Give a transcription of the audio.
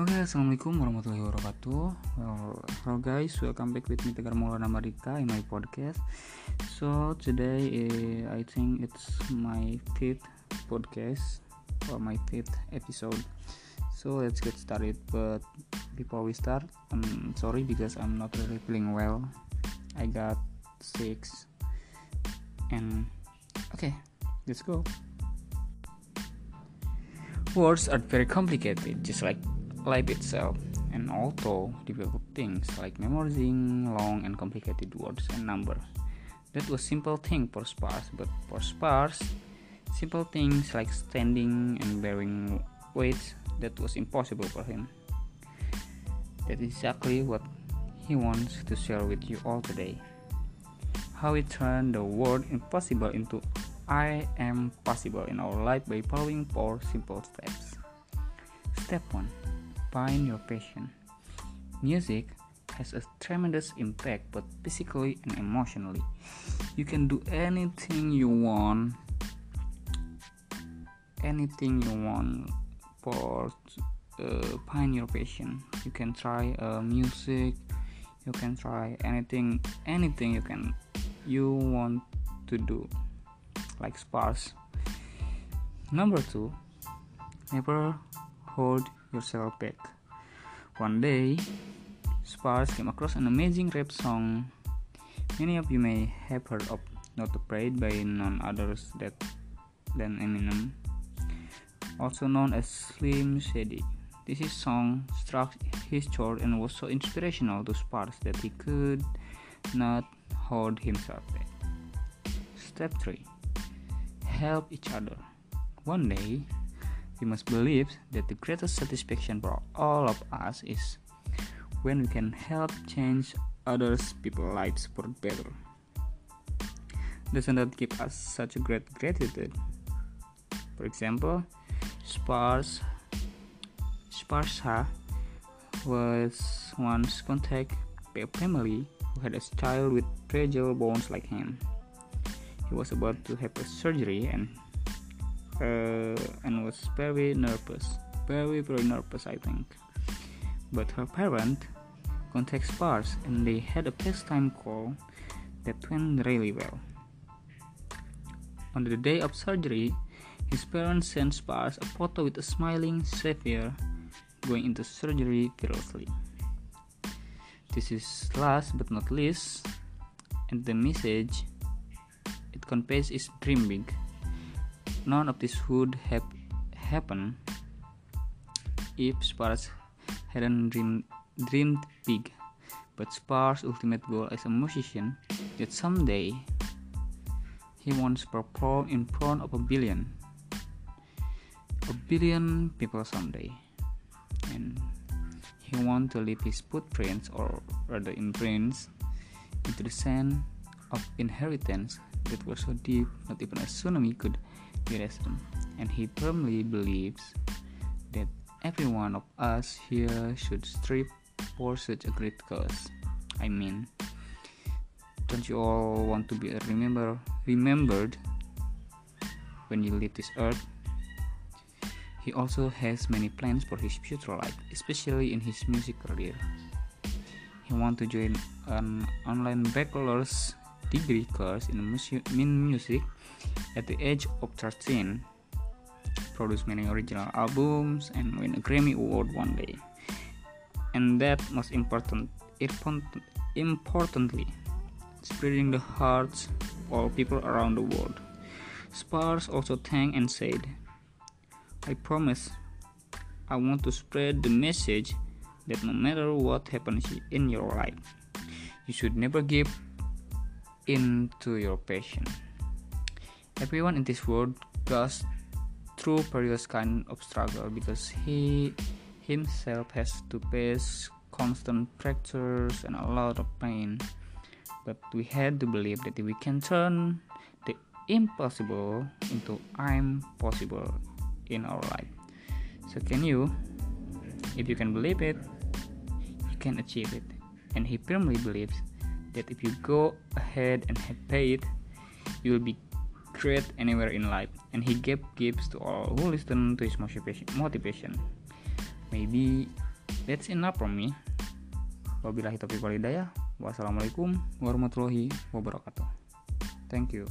Oke, okay, assalamualaikum warahmatullahi wabarakatuh. Well, hello guys, welcome back with me Tegar Maulana Marika in my podcast. So today, uh, I think it's my fifth podcast or my fifth episode. So let's get started. But before we start, I'm sorry because I'm not really feeling well. I got sick, and okay, let's go. Words are very complicated, just like life itself, and also difficult things like memorizing long and complicated words and numbers. That was simple thing for Sparsh, but for Sparsh, simple things like standing and bearing weights that was impossible for him. That is exactly what he wants to share with you all today. How he turned the word impossible into I am possible in our life by following four simple steps. Step 1 Find your passion. Music has a tremendous impact both physically and emotionally. You can do anything you want, anything you want for uh, find your passion. You can try uh, music, you can try anything, anything you can you want to do like sports. Number two, never hold yourself back. One day, Sparsh came across an amazing rap song. Many of you may have heard of Not Afraid by none others that, than Eminem, also known as Slim Shady. This song struck his chord and was so inspirational to Sparsh that he could not hold himself back. Step 3 help each other. One day, we must believe that the greatest satisfaction for all of us is when we can help change others people's lives for better. Doesn't that give us such a great gratitude? For example, Sparsh Sparsa was once contact a family who had a child with fragile bones like him he was about to have a surgery and uh, and was very nervous very very nervous i think but her parent contact Sparsh and they had a FaceTime call that went really well. On the day of surgery, his parents sent Sparsh a photo with a smiling Xavier going into surgery fearlessly. This is last but not least, and the message it conveys is dream big. None of this would have happened if Sparsh hadn't dreamed, dreamed big. But Sparsh's ultimate goal as a musician that someday he wants to perform in front of a billion a billion people someday and he wants to leave his footprints or rather imprints into the sand of inheritance that was so deep not even a tsunami could erase. Um, and he firmly believes that every one of us here should strive for such a great cause. I mean, don't you all want to be remember remembered when you leave this earth? He also has many plans for his future life, especially in his music career. He wants to join an online bachelor's degree course in, music at the age of 13, produced many original albums, and win a Grammy Award one day. And that most important, importantly, spreading the hearts of all people around the world. Sparsh also thanked and said, I promise I want to spread the message that no matter what happens in your life, you should never give into your passion. Everyone in this world goes through various kind of struggle because he himself has to face constant fractures and a lot of pain. But we had to believe that we can turn the impossible into I'm possible in our life. So can you? If you can believe it, you can achieve it. And he firmly believes that if you go ahead and have faith, you will be great anywhere in life. And he gave gifts to all who listen to his motivation. Maybe that's enough from me wabillahi taufiq walhidayah wassalamualaikum warahmatullahi wabarakatuh thank you